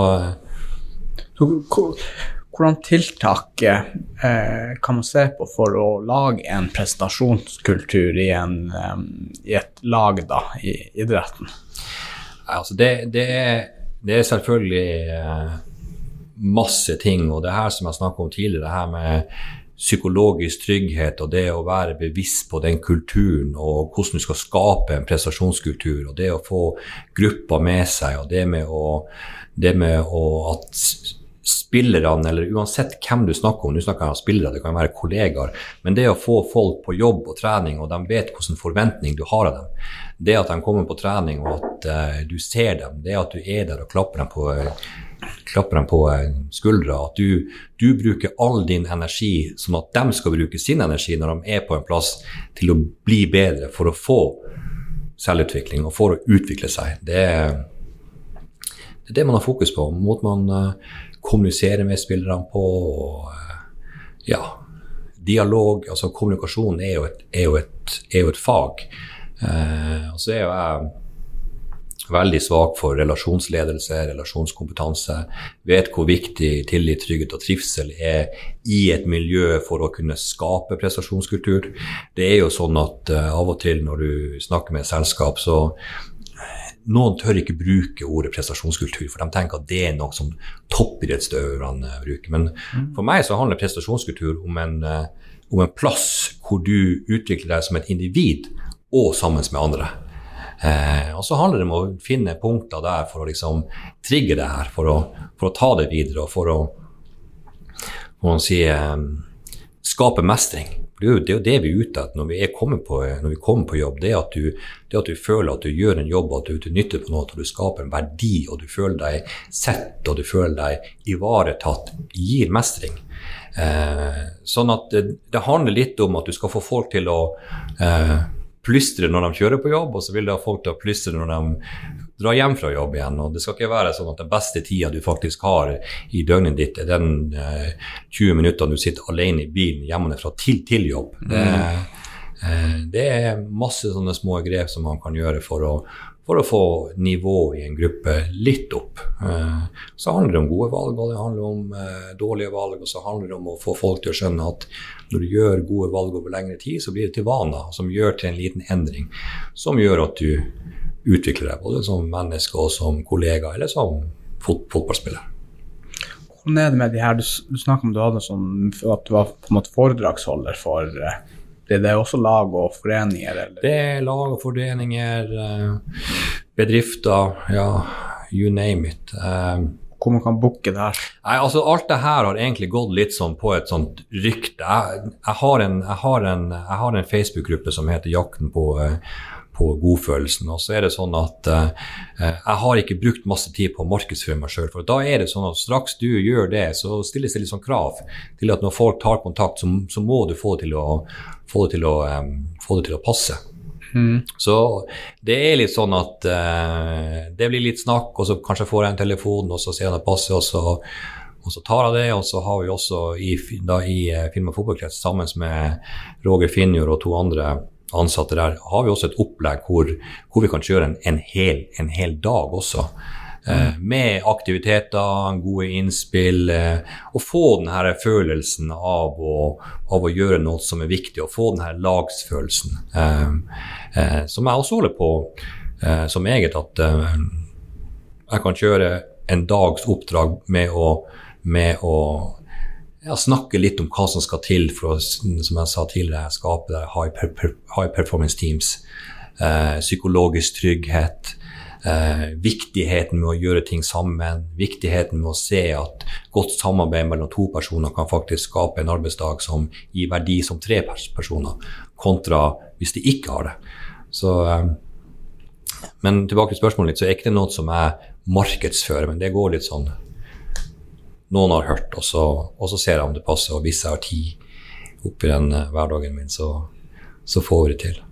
hvordan tiltak eh, kan man se på for å lage en prestasjonskultur i, en, eh, i et lag da, i idretten? Altså det, det, er, det, er, selvfølgelig eh, masse ting, og det her som jeg snakket om tidligere, det her med psykologisk trygghet og det å være bevisst på den kulturen og hvordan du skal skape en prestasjonskultur, og det å få gruppa med seg, og det med, å, det med å, at spillerne, eller uansett hvem du snakker om, du snakker om spillere, det kan være kollegaer, men det å få folk på jobb og trening, og de vet hvilken forventning du har av dem, det at de kommer på trening og at uh, du ser dem, det at du er der og klapper dem på, uh, klapper dem på uh, skuldra, at du, du, bruker all din energi sånn at de skal bruke sin energi når de er på en plass til å bli bedre for å få selvutvikling og for å utvikle seg. Det er, det er det man har fokus på. Måten man kommunisere med spillerne på. Og, eh, ja, dialog, altså kommunikasjon er jo et, er jo et, er jo et fag. Eh, og så er jo jeg veldig svak for relasjonsledelse, relasjonskompetanse. Vet hvor viktig tillit, trygghet og trivsel er i et miljø for å kunne skape prestasjonskultur. Det er jo sånn at eh, av og til når du snakker med et selskap, så noen tør ikke bruke ordet prestasjonskultur, for de tenker at det er noe som toppidrettsutøverne bruker. Men mm. for meg så handler prestasjonskultur om en, uh, om en, plass hvor du utvikler deg som et individ og sammen med andre. Eh, og så handler det om å finne punkter der for å liksom trigge det her, for å, for å ta det videre og for å, for å si, eh, skape mestring. Det er, jo, det vi er ute etter når vi, kommer på, når vi kommer på jobb. Det er, du, det at, du, føler at du gjør en jobb, at du er til nytte på noe, at du skaper en verdi, og du føler deg sett og du føler deg ivaretatt, gir mestring. Eh, sånn at det, det, handler litt om at du skal få folk til å eh, plystre når de kjører på jobb, og så vil de ha folk til å plystre når de drar hjem fra jobb igjen. og Det skal ikke være sånn at den beste tida du faktisk har i døgnet ditt, er den eh, 20 minuttene du sitter alene i bilen hjemmefra til, til jobb. Det, eh, det, er masse sånne små grep som man kan gjøre for å, for å få nivået i en gruppe litt opp. Eh, så handler det om gode valg, og det handler om eh, dårlige valg. Og så handler det om å få folk til å skjønne at når du gjør gode valg over lengre tid, så blir det til vaner som gjør til en liten endring. Som gjør at du utvikler deg både som menneske og som kollega, eller som fot fotballspiller. Hvordan er det med de her, Du, du om du hadde sånn, at du var på en måte foredragsholder for det, det er også lag og foreninger? Eller? Det er lag og foreninger, eh, bedrifter, ja, you name it. Eh, hvor man kan booke det her? Nei, altså Alt det her har egentlig gått litt sånn på et sånt rykte. Jeg, jeg har en, en, en Facebook-gruppe som heter Jakten på, på godfølelsen. Og så er det sånn at uh, jeg har ikke brukt masse tid på å markedsføre meg sjøl. For da er det sånn at straks du gjør det, så stilles det litt sånn krav til at når folk tar kontakt, så, så må du få det til å, få det til å, um, få det til å passe. Mm. Så det er litt sånn at uh, det blir litt snakk, og så kanskje får jeg en telefon, og så ser jeg det passer, og så, og så tar jeg det. Og så har vi også i, da, i uh, Film- og fotballkrets sammen med Roger Finjord og to andre ansatte der, har vi også et opplegg hvor, hvor vi kan kjøre en, en, hel, en hel, dag også. Eh, med aktiviteter, gode innspill, eh, og få denne følelsen av å, av å, gjøre noe som er viktig, og få denne lagsfølelsen. Eh, som jeg også holder på som eget, at jeg kan kjøre en dags oppdrag med å, med å ja, snakke litt om hva som skal til for å som jeg sa tidligere, skape high performance teams. Eh, psykologisk trygghet. Eh, viktigheten med å gjøre ting sammen, viktigheten med å se at godt samarbeid mellom to personer kan faktisk skape en arbeidsdag som gir verdi som tre personer, kontra hvis de ikke har det. Så, eh, men tilbake til spørsmålet litt, så er ikke det noe som jeg markedsfører, men det går litt sånn Noen har hørt, og så, og så ser jeg om det passer, og hvis jeg har tid oppi den uh, hverdagen min, så, så får vi det til.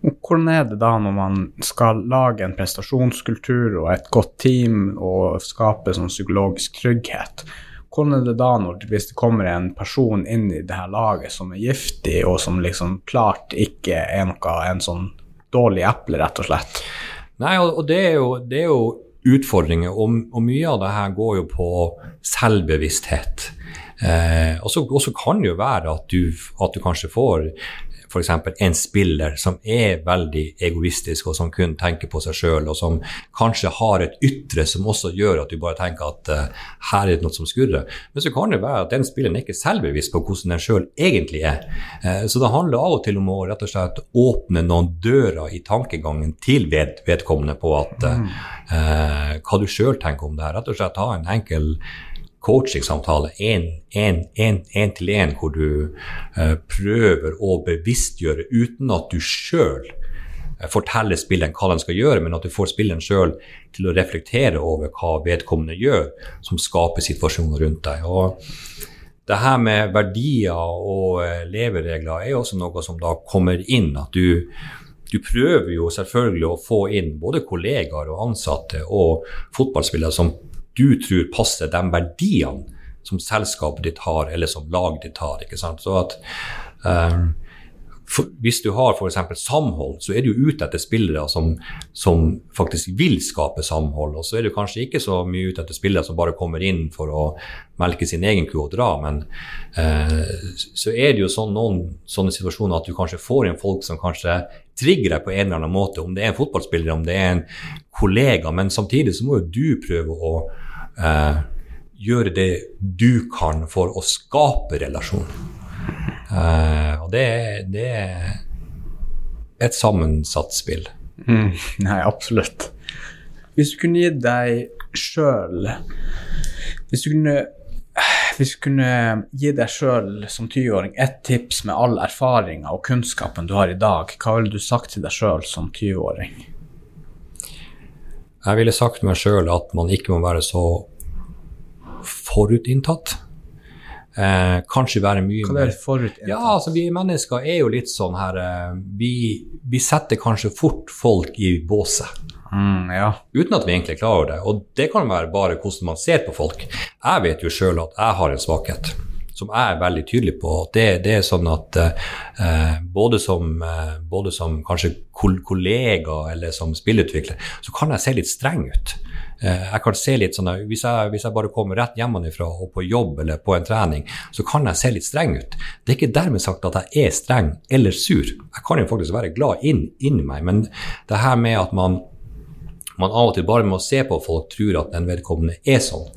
Hvordan er det da når man skal lage en prestasjonskultur og et godt team og skape sånn psykologisk trygghet? Hvordan er det da når, hvis det kommer en person inn i det her laget som er giftig, og som liksom klart ikke er noe en sånn dårlig eple, rett og slett? Nei, og det er jo, det er jo utfordringer, og, og, mye av det her går jo på selvbevissthet. Eh, og så kan det jo være at du, at du kanskje får f.eks. en spiller som er veldig egoistisk og som kun tenker på seg sjøl, og som kanskje har et ytre som også gjør at du bare tenker at uh, her er det noe som skurrer. Men så kan det være at den spilleren ikke er selvbevisst på hvordan den sjøl egentlig er. Uh, så det handler av og til om å rett og slett åpne noen dører i tankegangen til ved, vedkommende på at uh, hva du sjøl tenker om det her. Rett og slett ha en enkel coachingsamtale én til én, hvor du eh, prøver å bevisstgjøre uten at du sjøl eh, forteller spilleren hva den skal gjøre, men at du får spilleren sjøl til å reflektere over hva vedkommende gjør, som skaper situasjoner rundt deg. Og det her med verdier og eh, leveregler er også noe som da kommer inn. At du, du prøver jo selvfølgelig å få inn både kollegaer og ansatte og fotballspillere som du tror passer de verdiene som selskapet ditt har, eller som laget ditt har. ikke sant? Så at um, for, Hvis du har f.eks. samhold, så er du ute etter spillere som, som, faktisk vil skape samhold. Og så er du kanskje ikke så mye ute etter spillere som bare kommer inn for å melke sin egen ku og dra. Men uh, så er det jo sånn, noen sånne situasjoner at du kanskje får inn folk som kanskje trigger deg på en eller annen måte, om det er en fotballspiller, om det er en kollega. Men samtidig så må jo du prøve å eh, gjøre det du kan for å skape relasjon. Eh, og det, det, er et sammensatt spill. Mm, nei, absolutt. Hvis du kunne gi deg sjøl Hvis du kunne hvis du kunne gi deg sjøl som 20-åring ett tips med all erfaringa og kunnskapen du har i dag, hva ville du sagt til deg sjøl som 20-åring? Jeg ville sagt til meg sjøl at man ikke må være så forutinntatt. Eh, kanskje være mye Hva er forutinntatt? Ja, altså Vi mennesker er jo litt sånn her eh, vi, vi, setter kanskje fort folk i båset. Mm, ja. Uten at vi egentlig er klar over det. Og det kan være bare hvordan man ser på folk. Jeg vet jo sjøl at jeg har en svakhet som jeg er veldig tydelig på. Det, det er sånn at eh, både, som, eh, både, som, kanskje kollega eller som spillutvikler, så kan jeg se litt streng ut. Eh, jeg kan se litt sånn, hvis jeg, hvis jeg, bare kommer rett hjemmefra og på jobb eller på en trening, så kan jeg se litt streng ut. Det er ikke dermed sagt at jeg er streng eller sur. Jeg kan jo faktisk være glad inn, inni meg, men det her med at man, man av og til bare med å se på folk tror at den vedkommende er sånn.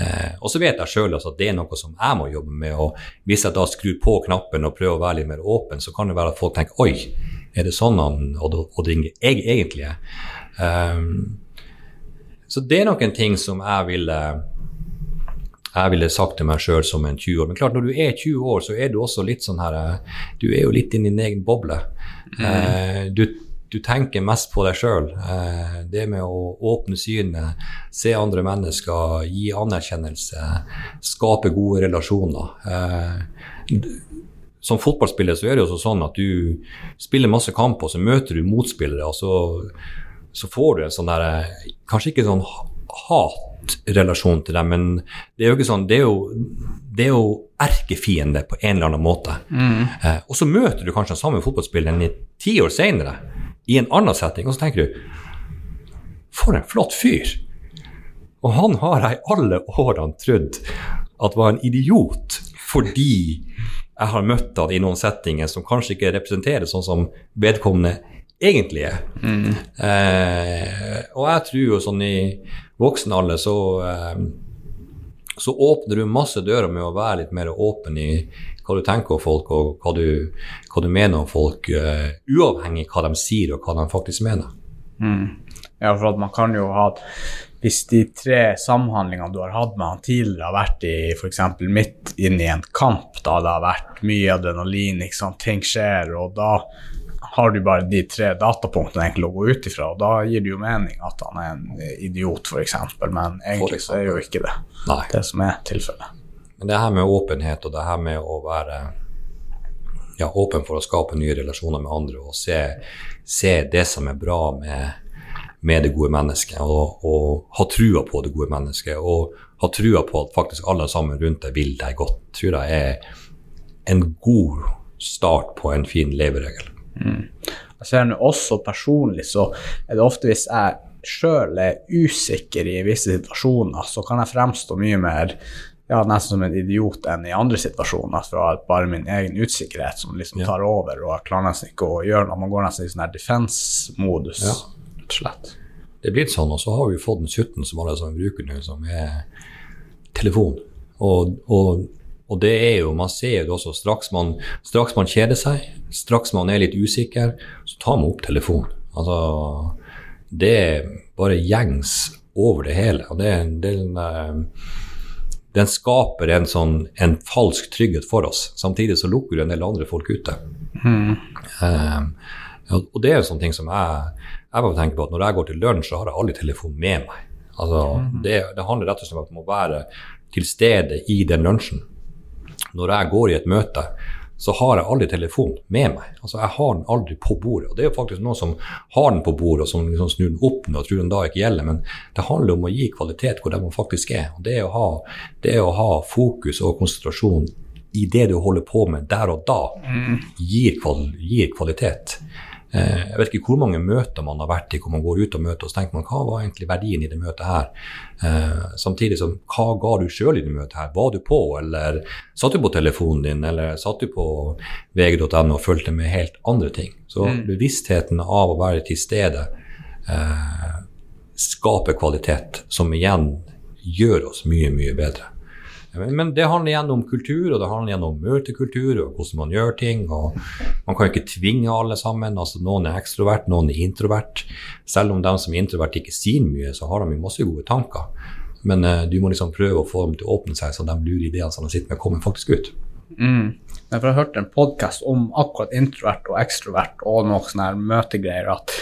Eh, og så vet jeg sjøl at det er noe som jeg må jobbe med. og Hvis jeg da skrur på knappen og prøver å være litt mer åpen, så kan det være at folk tenker oi, er det sånn han Odd Inge egentlig er? Um, så det er noen ting som jeg ville jeg ville sagt til meg sjøl som en 20 år. Men klart, når du er 20 år, så er du også litt sånn her Du er jo litt i din egen boble. Mm. Eh, du, du, tenker mest på deg sjøl. Eh, det med å åpne synet, se andre mennesker, gi anerkjennelse, skape gode relasjoner. Eh, som fotballspiller så er det jo sånn at du spiller masse kamper, så møter du motspillere. og så så får du en sånn der Kanskje ikke sånn hatrelasjon til dem, men det er jo ikke sånn Det er jo, det er jo erkefiende på en eller annen måte. Mm. Eh, og så møter du kanskje den samme fotballspilleren ti år seinere i en annen setting, og så tenker du For en flott fyr! Og han har jeg i alle årene trodd at var en idiot fordi jeg har møtt han i noen settinger som kanskje ikke representerer sånn som vedkommende egentlig er. Mm. Eh, og jeg tror jo sånn i voksen alder så, eh, så åpner du masse dører med å være litt mer åpen i hva du tenker om folk, og hva du, hva du mener om folk, uh, uavhengig av hva de sier, og hva de faktisk mener. Mm. Ja, for at man kan jo ha Hvis de tre samhandlingene du har hatt med han tidligere, har vært i f.eks. midt inne i en kamp, da det har vært mye adrenalin, ikke sant? ting skjer, og da har du bare de tre datapunktene egentlig å gå ut ifra, og da gir det jo mening at han er en idiot, f.eks., men egentlig så er jo ikke det Nei. det som er tilfellet. Men det her med åpenhet og det her med å være ja, åpen for å skape nye relasjoner med andre og se, se det som er bra med, med det gode mennesket, og, og, ha trua på det gode mennesket, og ha trua på at faktisk alle sammen rundt deg vil deg godt, tror jeg er en god start på en fin leveregel. Mm. Jeg ser nå også personlig, så er det ofte hvis jeg sjøl er usikker i visse situasjoner, så kan jeg fremstå mye mer ja, nesten som en idiot enn i andre situasjoner, fra bare min egen usikkerhet som liksom tar over, og jeg klarer nesten ikke å gjøre noe. Man går nesten i sånn her defense-modus. Ja. Slett. Det er blitt sånn, og så har vi fått den sutten som alle sammen bruker nå, som er telefon. Og, og og det er jo, man ser jo også straks man, straks man kjeder seg, straks man er litt usikker, så tar man opp telefonen. Altså, det er bare gjengs over det hele. Og det, det, den skaper en, sånn, en falsk trygghet for oss. Samtidig så lukker du en del andre folk ute. Mm. Um, og det er en sånn ting som jeg, jeg bare tenker på at når jeg går til lunsj, så har jeg aldri telefon med meg. Altså, det, det handler rett og slett om at man må være til stede i den lunsjen. Når jeg går i et møte, så har jeg aldri telefon med meg. Altså, Jeg har den aldri på bordet. og Det er jo faktisk noen som har den på bordet og som liksom snur den opp og tror den da ikke gjelder, men det handler om å gi kvalitet hvor man faktisk er. og Det å ha, det å ha fokus og konsentrasjon i det du holder på med der og da, gir, kval gir kvalitet. Eh, jeg vet ikke hvor mange møter man har vært i hvor man går ut og møter og så tenker man, hva var egentlig verdien i det møtet her. Eh, samtidig som hva ga du sjøl i det møtet her? Var du på, eller satt du på telefonen din, eller satt du på vg.no og fulgte med helt andre ting? Så Mm. bevisstheten av å være til stede eh, skaper kvalitet, som igjen gjør oss mye, mye bedre. Men, det handler igjen om kultur, og det handler igjen om møtekultur og hvordan man gjør ting. og Man kan ikke tvinge alle sammen. altså Noen er ekstrovert, noen er introvert. Selv om de som er introvert ikke sier mye, så har de jo masse gode tanker. Men uh, du må liksom prøve å få dem til å åpne seg, så de lure ideene som de sitter med, kommer faktisk ut. Mm. Jeg har hørt en podkast om akkurat introvert og ekstrovert og noen sånne møtegreier. At,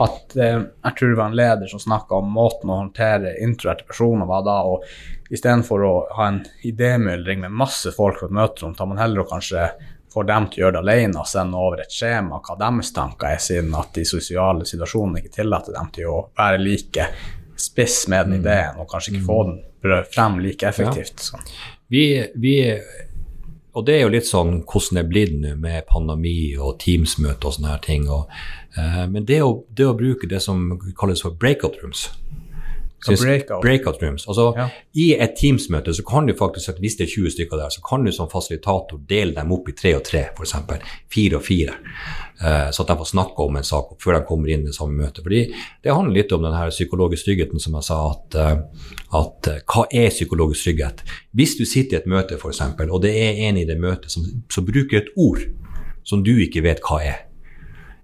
at eh, jeg tror det var en leder som snakka om måten å håndtere introverte personer var da. og Istedenfor å ha en idémyldring med masse folk på et møterom, tar man heller og kanskje får dem til å gjøre det alene og sende over et skjema hva deres tanker er, siden at de sosiale situasjonene ikke tillater dem til å være like spiss med den ideen, og kanskje ikke få den frem like effektivt. Ja. Vi, vi, og det er jo litt sånn hvordan det er blitt nå med pandemi og Teams-møte og sånne her ting. Og, uh, men det å, det å bruke det som kalles for breakout rooms breakout. breakout rooms. Altså, Ja. I et Teams-møte så kan du faktisk, hvis det er 20 stykker der, så kan du som fasilitator dele dem opp i tre og tre, f.eks. Fire og fire. Eh, så at de får snakke om en sak før de kommer inn i samme møte. Fordi Det handler litt om den her psykologiske tryggheten, som jeg sa. At, eh, at eh, hva er psykologisk trygghet? Hvis du sitter i et møte, f.eks., og det er en i det møtet som, som bruker et ord som du ikke vet hva er.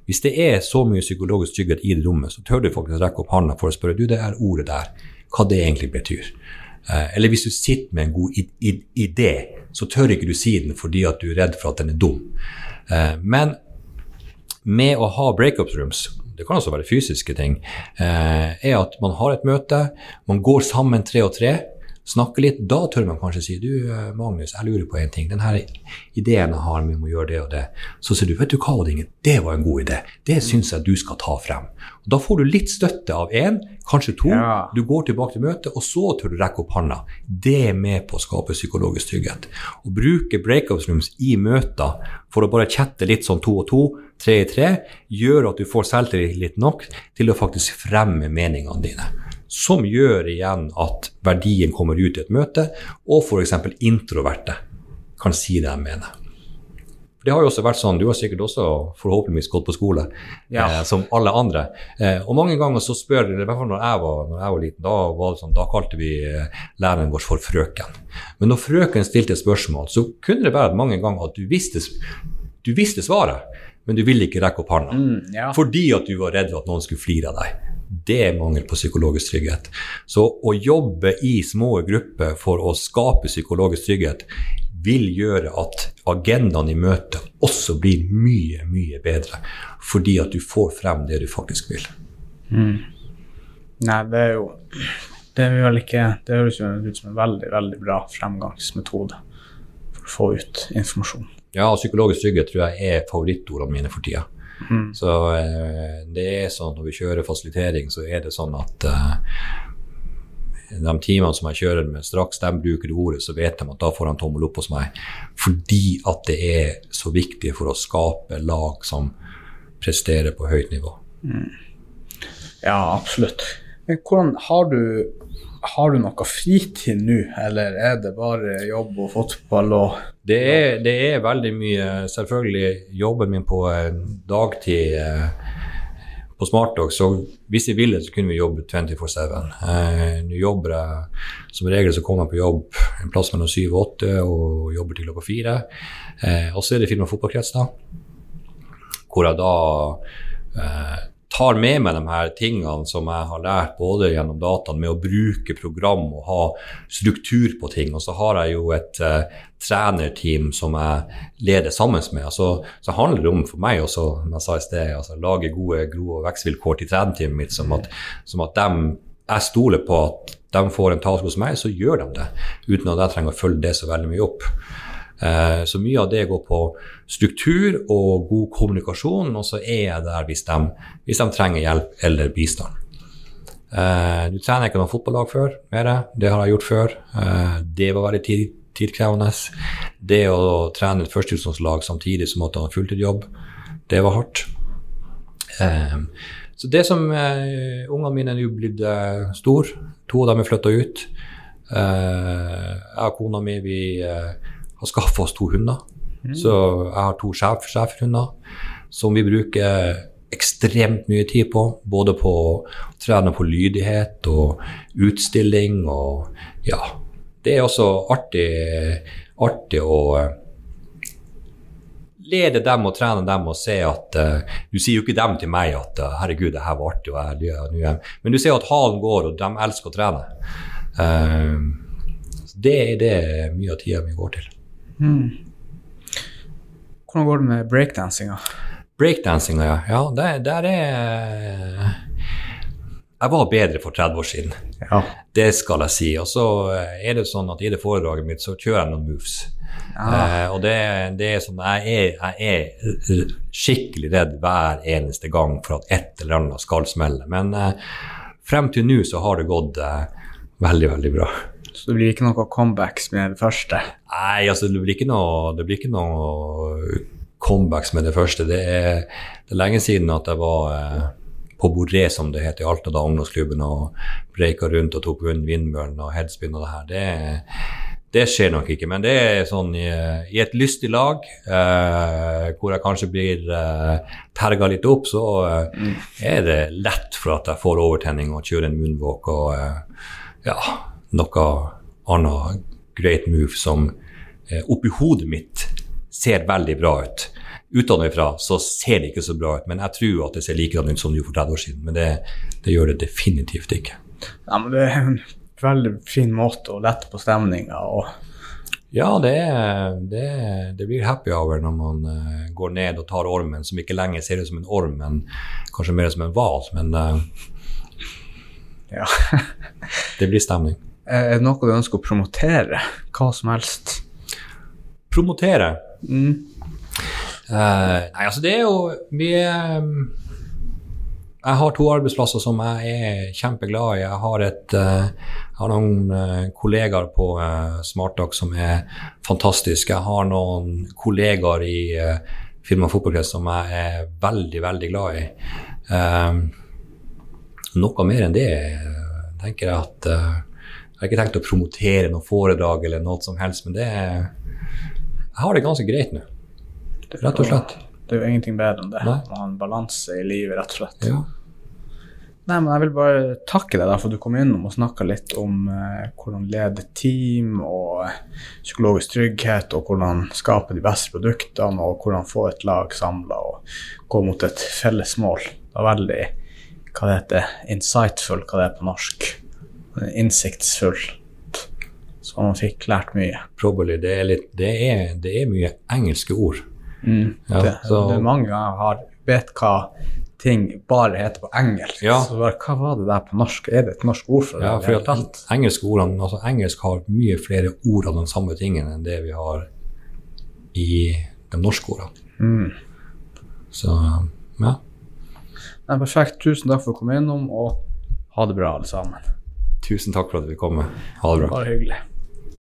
Hvis det er så mye psykologisk trygghet i det rommet, så tør du faktisk rekke opp hånda for å spørre du, det er ordet der, hva det egentlig betyr. Eller hvis du sitter med en god idé, så tør ikke du si den fordi at du er redd for at den er dum. Men med å ha breakup rooms, det kan også være fysiske ting, eh, er at man har et møte, man går sammen tre og tre, snakker litt, da tør man kanskje si du eh, Magnus, jeg lurer på en ting, denne ideen jeg har med å gjøre det og det, så sier du vet du hva, Odingen, det var en god idé, det syns jeg du skal ta frem. Og da får du litt støtte av én, kanskje to, Ja. du går tilbake til møtet, og så tør du rekke opp hånda. Det er med på å skape psykologisk trygghet. Å bruke breakout rooms i møter for å bare chatte litt sånn to og to, tre i tre, gjør at du får selvtillit nok til å faktisk fremme meningene dine. Som gjør igjen at verdien kommer ut i et møte, og f.eks. introverte kan si det de mener. Det har jo også vært sånn, Du har sikkert også forhåpentligvis gått på skole, Ja. eh, som alle andre. Eh, og mange ganger så spør i hvert fall når jeg var, når jeg var liten, da, var det sånn, da kalte vi eh, læreren vår for frøken. Men når frøken stilte et spørsmål, så kunne det være mange ganger at du visste, du visste svaret, men du ville ikke rekke opp hånda. Mm, ja. Fordi at du var redd for at noen skulle flire av deg. Det er mangel på psykologisk trygghet. Så å jobbe i små grupper for å skape psykologisk trygghet vil gjøre at agendaen i møtet også blir mye, mye bedre. Fordi at du får frem det du faktisk vil. Nei, det er jo Det er vel ikke Det høres ut som en veldig, veldig bra fremgangsmetode for å få ut informasjon. Ja, psykologisk trygghet tror jeg er favorittordene mine for tida. Så eh, det er sånn når vi kjører fasilitering, så er det sånn at eh, de timene som jeg kjører med, straks de bruker det ordet, så vet de at da får han tommel opp hos meg. Fordi at det er så viktig for å skape lag som presterer på høyt nivå. Ja, absolutt. Men hvordan har du har du noe fritid nå, eller er det bare jobb og fotball og Det er, det er veldig mye Selvfølgelig jobben min på dagtid eh, på Smartdog, så hvis jeg ville, så kunne vi jobbe 24-7. Eh, Nå jobber jeg Som regel så kommer jeg på jobb en plass mellom 7 og 8 og jobber til klokka 4. Eh, og så er det film- og fotballkrets, da. Hvor jeg da eh, tar med meg de her tingene som jeg har lært både gjennom dataen med å bruke program og ha struktur på ting, og så har jeg jo et uh, trenerteam som jeg leder sammen med. Så, så handler det om for meg også, som jeg sa i sted, altså, lage gode gro- og vekstvilkår til trenerteamet mitt, som at, som at de, jeg stoler på at de får en task hos meg, så gjør de det. Uten at jeg trenger å følge det så veldig mye opp. Eh, så mye av det går på struktur og god kommunikasjon, og så er jeg der hvis de, hvis de trenger hjelp eller bistand. Du trener ikke noe fotballag før, mer. det har jeg gjort før. Uh, det var veldig tid, tidkrevende. Det å trene et førstedivisjonslag samtidig som at du har fulltidsjobb, det var hardt. Så det som Ungene mine er nå blitt store. To av dem er flytta ut. jeg og kona mi vi har skaffa oss to hunder. Mm. Så jeg har to sjef, schæferhunder som vi bruker ekstremt mye tid på. Både på å trene på lydighet og utstilling og ja. Det er også artig, artig å eh, lede dem og trene dem og se at uh, Du sier jo ikke dem til meg at uh, 'herregud, det her var artig', og jeg, jeg, men du ser at halen går, og de elsker å trene. Uh, det er det mye av tida mi går til. Mm. Hvordan går det med breakdansinga? Breakdansinga, ja. ja der, der, er Jeg var bedre for 30 år siden. Ja. Det skal jeg si. Og så er det sånn at i det foredraget mitt så kjører jeg noen moves. Ja. Uh, og det, det, er sånn jeg er, jeg er, skikkelig redd hver eneste gang for at et eller annet skal smelle. Men uh, frem til nå så har det gått uh, veldig, veldig bra. Så det blir ikke noe comebacks med det første? Nei, altså det blir ikke noe, blir ikke noe comebacks med det første. Det er, det er lenge siden at jeg var eh, på Boré, som det het i Alta, da ungdomsklubben, og breika rundt og tok vindmøllen og headspin og det her. Det, det, skjer nok ikke. Men det er sånn i, i et lystig lag, eh, hvor jeg kanskje blir eh, terga litt opp, så eh, er det lett for at jeg får overtenning og kjører en munnvåk og eh, ja noe annet great move som eh, oppi hodet mitt ser veldig bra ut. Utenfra så ser det ikke så bra ut, men jeg tror at det ser likedan ut som det gjorde for 30 år siden. Men det, det, gjør det definitivt ikke. Ja, men det er en veldig fin måte å lette på stemninga ja, det, det, det, blir happy hour når man uh, går ned og tar ormen, som ikke lenger ser ut som en orm, men kanskje mer som en hval. Men uh, ja. det blir stemning. Er det noe du ønsker å promotere? Hva som helst? Promotere? Mm. Uh, nei, altså det er jo mye um, Jeg har to arbeidsplasser som jeg er kjempeglad i. Jeg har, et, uh, jeg har noen uh, kollegaer på uh, Smartdag som er fantastiske. Jeg har noen kollegaer i uh, firmaet Fotballkrets som jeg er veldig, veldig glad i. noe mer enn det tenker jeg at jeg har ikke tenkt å promotere noe foredrag eller noe som helst, men det er, jeg har det ganske greit nå. Rett og slett. Det er jo ingenting bedre enn det. Nei. Å ha en balanse i livet, rett og slett. Ja. Nei, men Jeg vil bare takke deg for at du kom innom og snakka litt om eh, hvordan lede team og psykologisk trygghet, og hvordan skape de beste produktene, og hvordan få et lag samla og gå mot et felles mål. Det var veldig hva det heter, insightful, hva det er på norsk innsiktsfullt. Så man fikk lært mye. Probably. Det er, litt, det er, det er mye engelske ord. Mm, ja, det, det, er mange har vet hva ting bare heter på engelsk. Ja. Så bare, hva var det der på norsk? Er det et norsk ord for det? Ja, for at engelske ordene, altså Engelsk har mye flere ord av den samme tingen enn det vi har i de norske ordene. Mm. Så ja. Nei, perfekt. Tusen takk for å komme innom, og ha det bra, alle sammen. Tusen takk for at du kom. Ha det bra. Bare hyggelig.